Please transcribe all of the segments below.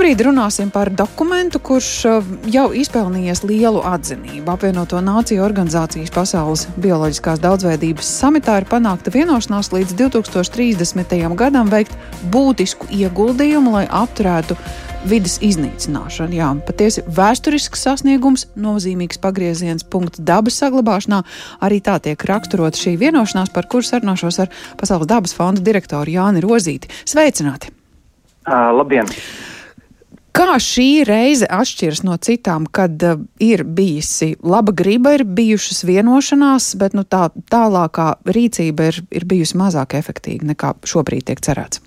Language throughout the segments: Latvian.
Šobrīd runāsim par dokumentu, kurš uh, jau izpelnījies lielu atzinību. Apvienoto Nāciju organizācijas pasaules bioloģiskās daudzveidības samitā ir panākta vienošanās līdz 2030. gadam veikt būtisku ieguldījumu, lai apturētu vidas iznīcināšanu. Jā, patiesi vēsturisks sasniegums, nozīmīgs pagrieziens punkts dabas saglabāšanā. Arī tā tiek raksturota šī vienošanās, par kuru sarunāšos ar Pasaules dabas fonda direktoru Jāni Rozīti. Sveicināti! Uh, labdien! Kā šī reize atšķiras no citām, kad uh, ir bijusi laba griba, ir bijušas vienošanās, bet nu, tā tālākā rīcība ir, ir bijusi mazāk efektīva nekā šobrīd tiek cerēts?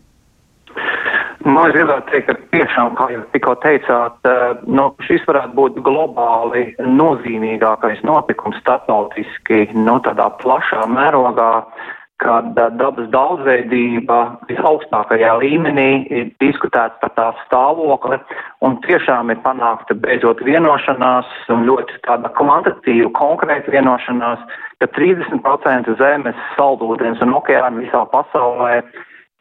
Man es gribētu teikt, ka tiešām, kā jau tikko teicāt, uh, nu, šis varētu būt globāli nozīmīgākais notikums starptautiski, nu, tādā plašā mērogā. Uh, kad dabas daudzveidība visaugstākajā līmenī ir diskutēts par tās stāvokli un tiešām ir panākta beidzot vienošanās un ļoti tāda kvantitatīva, konkrēta vienošanās, ka 30% zemes, saldūdens un okeāni visā pasaulē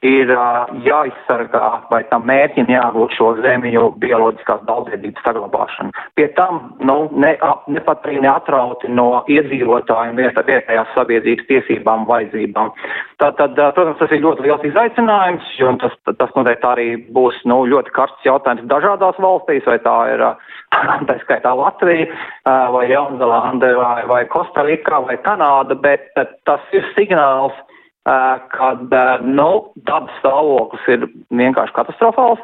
ir uh, jāizsargā vai tam mērķim jābūt šo zemju bioloģiskās daudzveidības saglabāšanu. Pie tam, nu, ne, ne pat arī neatrauti no iedzīvotājiem vietējās sabiedrības tiesībām un vajadzībām. Tātad, uh, protams, tas ir ļoti liels izaicinājums, jo tas, tas noteikti arī būs, nu, ļoti karsts jautājums dažādās valstīs, vai tā ir, uh, tā skaitā Latvija, vai Jaunzelande, vai, vai Kostarika, vai Kanāda, bet tas ir signāls, kad nu, dabas stāvoklis ir vienkārši katastrofāls.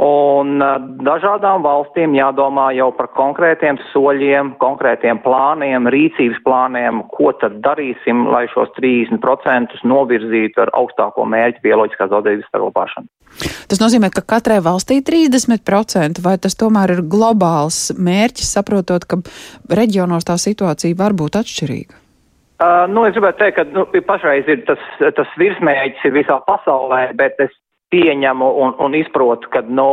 Un dažādām valstīm jādomā jau par konkrētiem soļiem, konkrētiem plāniem, rīcības plāniem, ko tad darīsim, lai šos 30% novirzītu ar augstāko mērķi bioloģiskās daudzveidības saglabāšanu. Tas nozīmē, ka katrai valstī 30% vai tas tomēr ir globāls mērķis, saprotot, ka reģionos tā situācija var būt atšķirīga? Uh, nu, es gribētu teikt, ka nu, pašreiz ir tas, tas virsmēģis ir visā pasaulē, bet es pieņemu un, un izprotu, ka nu,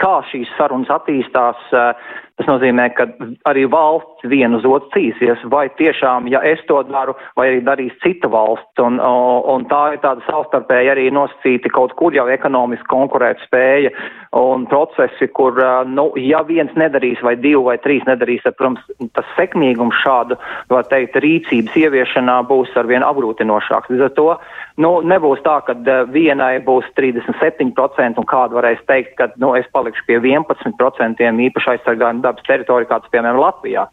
kā šīs sarunas attīstās, uh, Tas nozīmē, ka arī valsts vienu uz otru cīsies, vai tiešām, ja es to daru, vai arī darīs cita valsts, un, un tā ir tāda savstarpēji arī nosacīti kaut kur jau ekonomiski konkurēt spēja un procesi, kur, nu, ja viens nedarīs vai divi vai trīs nedarīs, tad, protams, tas sekmīgums šādu, var teikt, rīcības ieviešanā būs arvien apgrūtinošāks. Līdz ar to, nu, nebūs tā, ka vienai būs 37% un kādu varēs teikt, ka, nu, es palikšu pie 11% īpaši aizsargājumu dabas teritoriju, kāds, piemēram, Latvijā.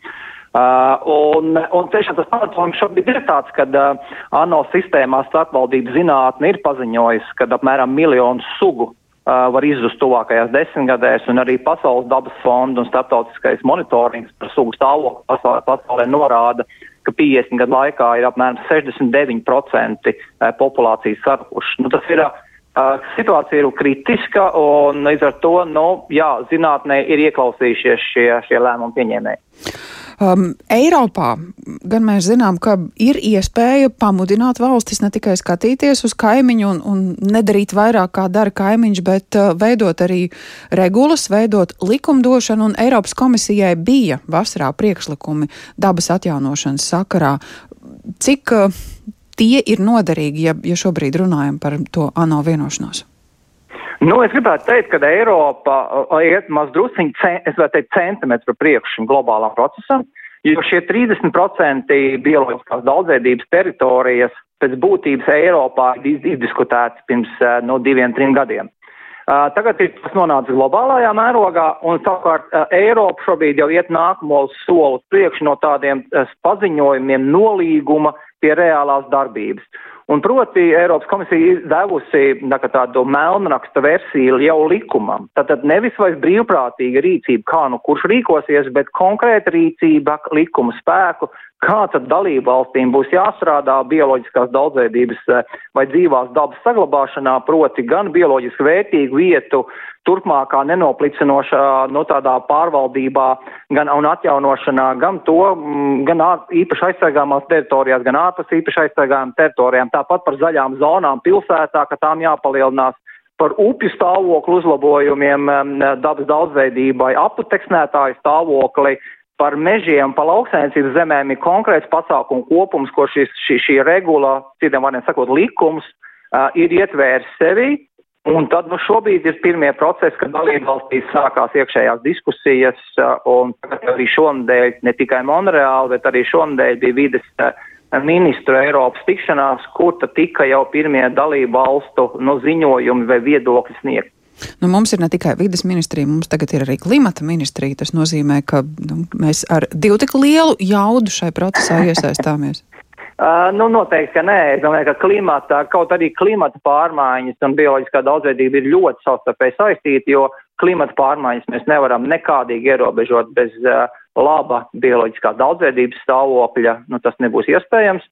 Uh, un, un tiešām tas pamatojums šobrīd ir tāds, ka uh, ANO sistēmā starpvaldību zinātne ir paziņojusi, ka apmēram miljonu sugu uh, var izzust tuvākajās desmitgadēs, un arī Pasaules dabas fonda un starptautiskais monitorings par sugu stāvokli pasaulē, pasaulē norāda, ka 50 gadu laikā ir apmēram 69% uh, populācijas sarukuši. Nu, tas ir uh, Uh, situācija ir kritiska, un līdz ar to, nu, jā, zinātnē ir ieklausījušies šie, šie lēmumu pieņēmēji. Um, Eiropā gan mēs zinām, ka ir iespēja pamudināt valstis ne tikai skatīties uz kaimiņu un, un nedarīt vairāk, kā dara kaimiņš, bet uh, veidot arī regulas, veidot likumdošanu, un Eiropas komisijai bija vasarā priekšlikumi dabas atjaunošanas sakarā. Cik uh, tie ir noderīgi, ja, ja šobrīd runājam par to ANO vienošanos? Nu, es gribētu teikt, ka Eiropa iet maz drusciņi, es varētu teikt, centimetru par priekšu šim globālam procesam, jo šie 30% bioloģiskās daudzveidības teritorijas pēc būtības Eiropā ir izdiskutēts pirms no diviem, trim gadiem. Tagad ir tas nonācis globālajā mērogā, un savukārt Eiropa šobrīd jau iet nākamo soli priekš no tādiem paziņojumiem nolīguma pie reālās darbības. Un proti Eiropas komisija ir devusi tā, tādu melnraksta versiju jau likumam. Tātad nevis vairs brīvprātīga rīcība, kā nu kurš rīkosies, bet konkrēta rīcība, likuma spēku, kā tad dalību valstīm būs jāstrādā bioloģiskās daudzveidības eh, vai dzīvās dabas saglabāšanā, proti gan bioloģiski vērtīgu vietu turpmākā nenoplicinošā, no nu, tādā pārvaldībā gan un atjaunošanā, gan to, mm, gan īpaši aizsargāmās teritorijās, gan ārpus īpaši aizsargājām teritorijām, tāpat par zaļām zonām pilsētā, ka tām jāpalielinās par upju stāvokli uzlabojumiem, mm, dabas daudzveidībai, aputeksnētāju stāvokli, par mežiem, par lauksainicības zemēm ir konkrēts pasākumu kopums, ko šis, šī, šī regula, citiem vārdiem sakot, likums, uh, ir ietvērs sevi. Un tad nu, šobrīd ir pirmie procesi, kad dalībvalstīs sākās iekšējās diskusijas, un arī šonadēļ ne tikai Monreāli, bet arī šonadēļ bija vides ministru Eiropas tikšanās, kur tika jau pirmie dalībvalstu nu, ziņojumi vai viedokļi sniegt. Nu, mums ir ne tikai vidas ministrija, mums tagad ir arī klimata ministrija. Tas nozīmē, ka nu, mēs ar divu tik lielu jaudu šai procesā iesaistāmies. Uh, nu, noteikti, ka nē. Es domāju, ka klimata, kaut arī klimata pārmaiņas un bioloģiskā daudzveidība ir ļoti savstarpēji saistīti, jo klimata pārmaiņas mēs nevaram nekādīgi ierobežot bez uh, laba bioloģiskā daudzveidības stāvokļa. Nu, tas nebūs iespējams.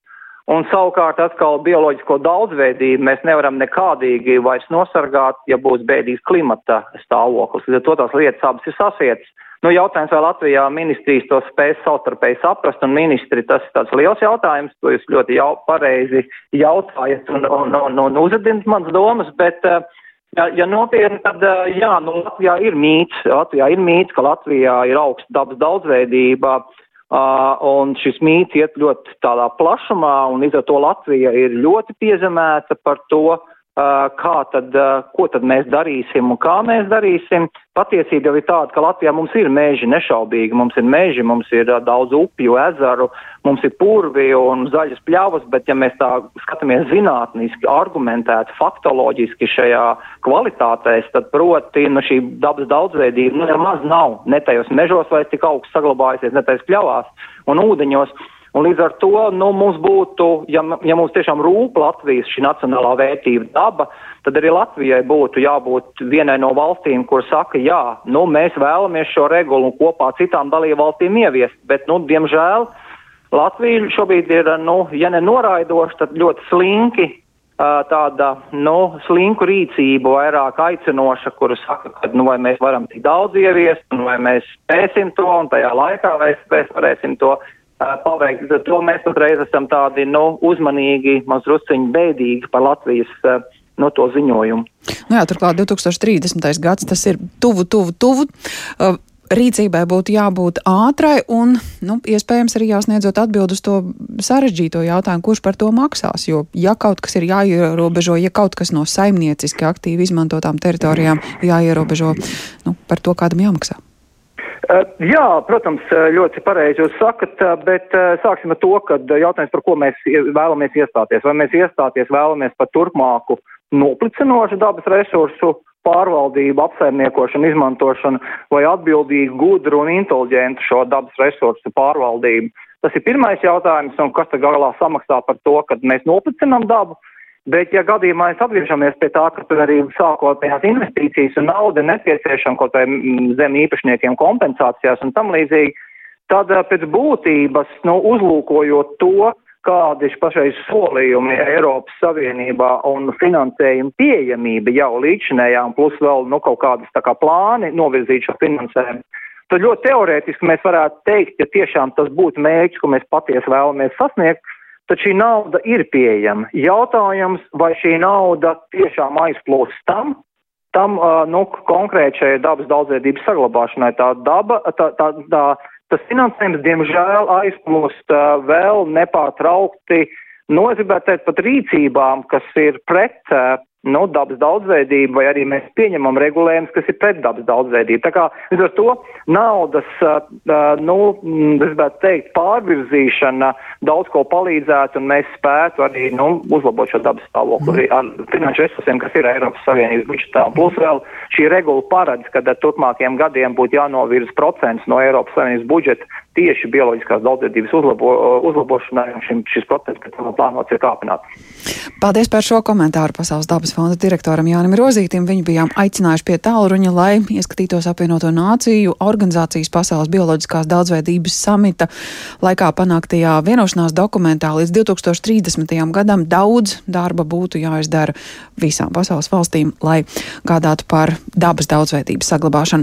Un savukārt atkal bioloģisko daudzveidību mēs nevaram nekādīgi vairs nosargāt, ja būs bēdīgs klimata stāvoklis. Līdz ar to tās lietas abas ir sasietas. Nu, jautājums, vai Latvijā ministrijas to spēs savstarpēji saprast, un ministri tas ir tāds liels jautājums, to jūs ļoti jau pareizi jautājat un, un, un, un uzvedinat mans domas, bet, eh, ja, ja nopietni, tad, eh, jā, nu, Latvijā ir mīts, Latvijā ir mīts, ka Latvijā ir augsta dabas daudzveidība, Uh, un šis mīts iet ļoti tādā plašumā, un līdz ar to Latvija ir ļoti piezemēta par to, kā tad, ko tad mēs darīsim un kā mēs darīsim. Patiesība jau ir tāda, ka Latvijā mums ir meži nešaubīgi, mums ir meži, mums ir daudz upju, ezeru, mums ir purvi un zaļas pļavas, bet ja mēs tā skatāmies zinātniski, argumentēti, faktoloģiski šajā kvalitātēs, tad proti, nu šī dabas daudzveidība, nu nemaz nav, ne tajos mežos vairs tik augsts saglabājusies, ne tajos pļavās un ūdeņos. Un līdz ar to nu, mums būtu, ja, ja mums tiešām rūp Latvijas šī nacionālā vērtība daba, tad arī Latvijai būtu jābūt vienai no valstīm, kur saka, jā, nu, mēs vēlamies šo regulu kopā citām dalību valstīm ieviest, bet, nu, diemžēl Latvija šobrīd ir, nu, ja ne noraidoša, tad ļoti slinki tāda, nu, slinku rīcība, vairāk aicinoša, kuru saka, ka, nu, vai mēs varam tik daudz ieviest, vai mēs spēsim to, un tajā laikā vai mēs varēsim to paveikt. To mēs patreiz esam tādi, nu, uzmanīgi, maz rusciņi bēdīgi par Latvijas no to ziņojumu. Nu jā, turklāt 2030. gads tas ir tuvu, tuvu, tuvu. Uh, rīcībai būtu jābūt ātrai un, nu, iespējams, arī jāsniedzot atbild uz to sarežģīto jautājumu, kurš par to maksās. Jo, ja kaut kas ir jāierobežo, ja kaut kas no saimnieciski aktīvi izmantotām teritorijām jāierobežo, nu, par to kādam jāmaksā. Uh, jā, protams, ļoti pareizi jūs sakat, bet uh, sāksim ar to, ka jautājums, par ko mēs vēlamies iestāties. Vai mēs iestāties vēlamies par turpmāku noplicinošu dabas resursu pārvaldību, apsaimniekošanu, izmantošanu vai atbildīgu, gudru un inteliģentu šo dabas resursu pārvaldību. Tas ir pirmais jautājums, un kas tad galā samaksā par to, kad mēs noplicinām dabu. Bet, ja gadījumā mēs atgriežamies pie tā, ka tur arī sākotnējās investīcijas un nauda nepieciešama kaut vai mm, zem īpašniekiem kompensācijās un tam līdzīgi, tad eh, pēc būtības, nu, uzlūkojot to, kādi ir pašais solījumi Eiropas Savienībā un finansējuma pieejamība jau līdzinējām, plus vēl, nu, kaut kādas tā kā plāni novirzīt šo finansējumu. Tad ļoti teorētiski mēs varētu teikt, ja tiešām tas būtu mērķis, ko mēs patiesi vēlamies sasniegt, tad šī nauda ir pieejama. Jautājums, vai šī nauda tiešām aizplūst tam, tam nu, konkrēti šai dabas daudzveidības saglabāšanai. Tā daba, tā, tā, tā, tas finansējums, diemžēl, aizplūst vēl nepārtraukti, nu, es gribētu teikt, pat rīcībām, kas ir pret nu, dabas daudzveidību, vai arī mēs pieņemam regulējumus, kas ir pret dabas daudzveidību. Tā kā līdz ar to naudas, nu, es gribētu teikt, pārvirzīšana daudz ko palīdzētu, un mēs spētu arī, nu, uzlabot šo dabas stāvokli ar finanšu resursiem, kas ir Eiropas Savienības budžetā. Plus vēl šī regula paredz, ka turpmākajiem gadiem būtu jānovirz procents no Eiropas Savienības budžeta tieši bioloģiskās daudzveidības uzlabo, uzlabošanai, un šim, šis procents, kas tam plānots, ir kāpināt. Paldies par šo komentāru Pasaules dabas fonda direktoram Jānim Rozītim. Viņu bijām aicinājuši pie tālruņa, lai ieskatītos apvienoto nāciju organizācijas Pasaules bioloģiskās daudzveidības samita laikā panāktajā vienošanās dokumentā līdz 2030. gadam daudz darba būtu jāizdara visām pasaules valstīm, lai gādātu par dabas daudzveidības saglabāšanu.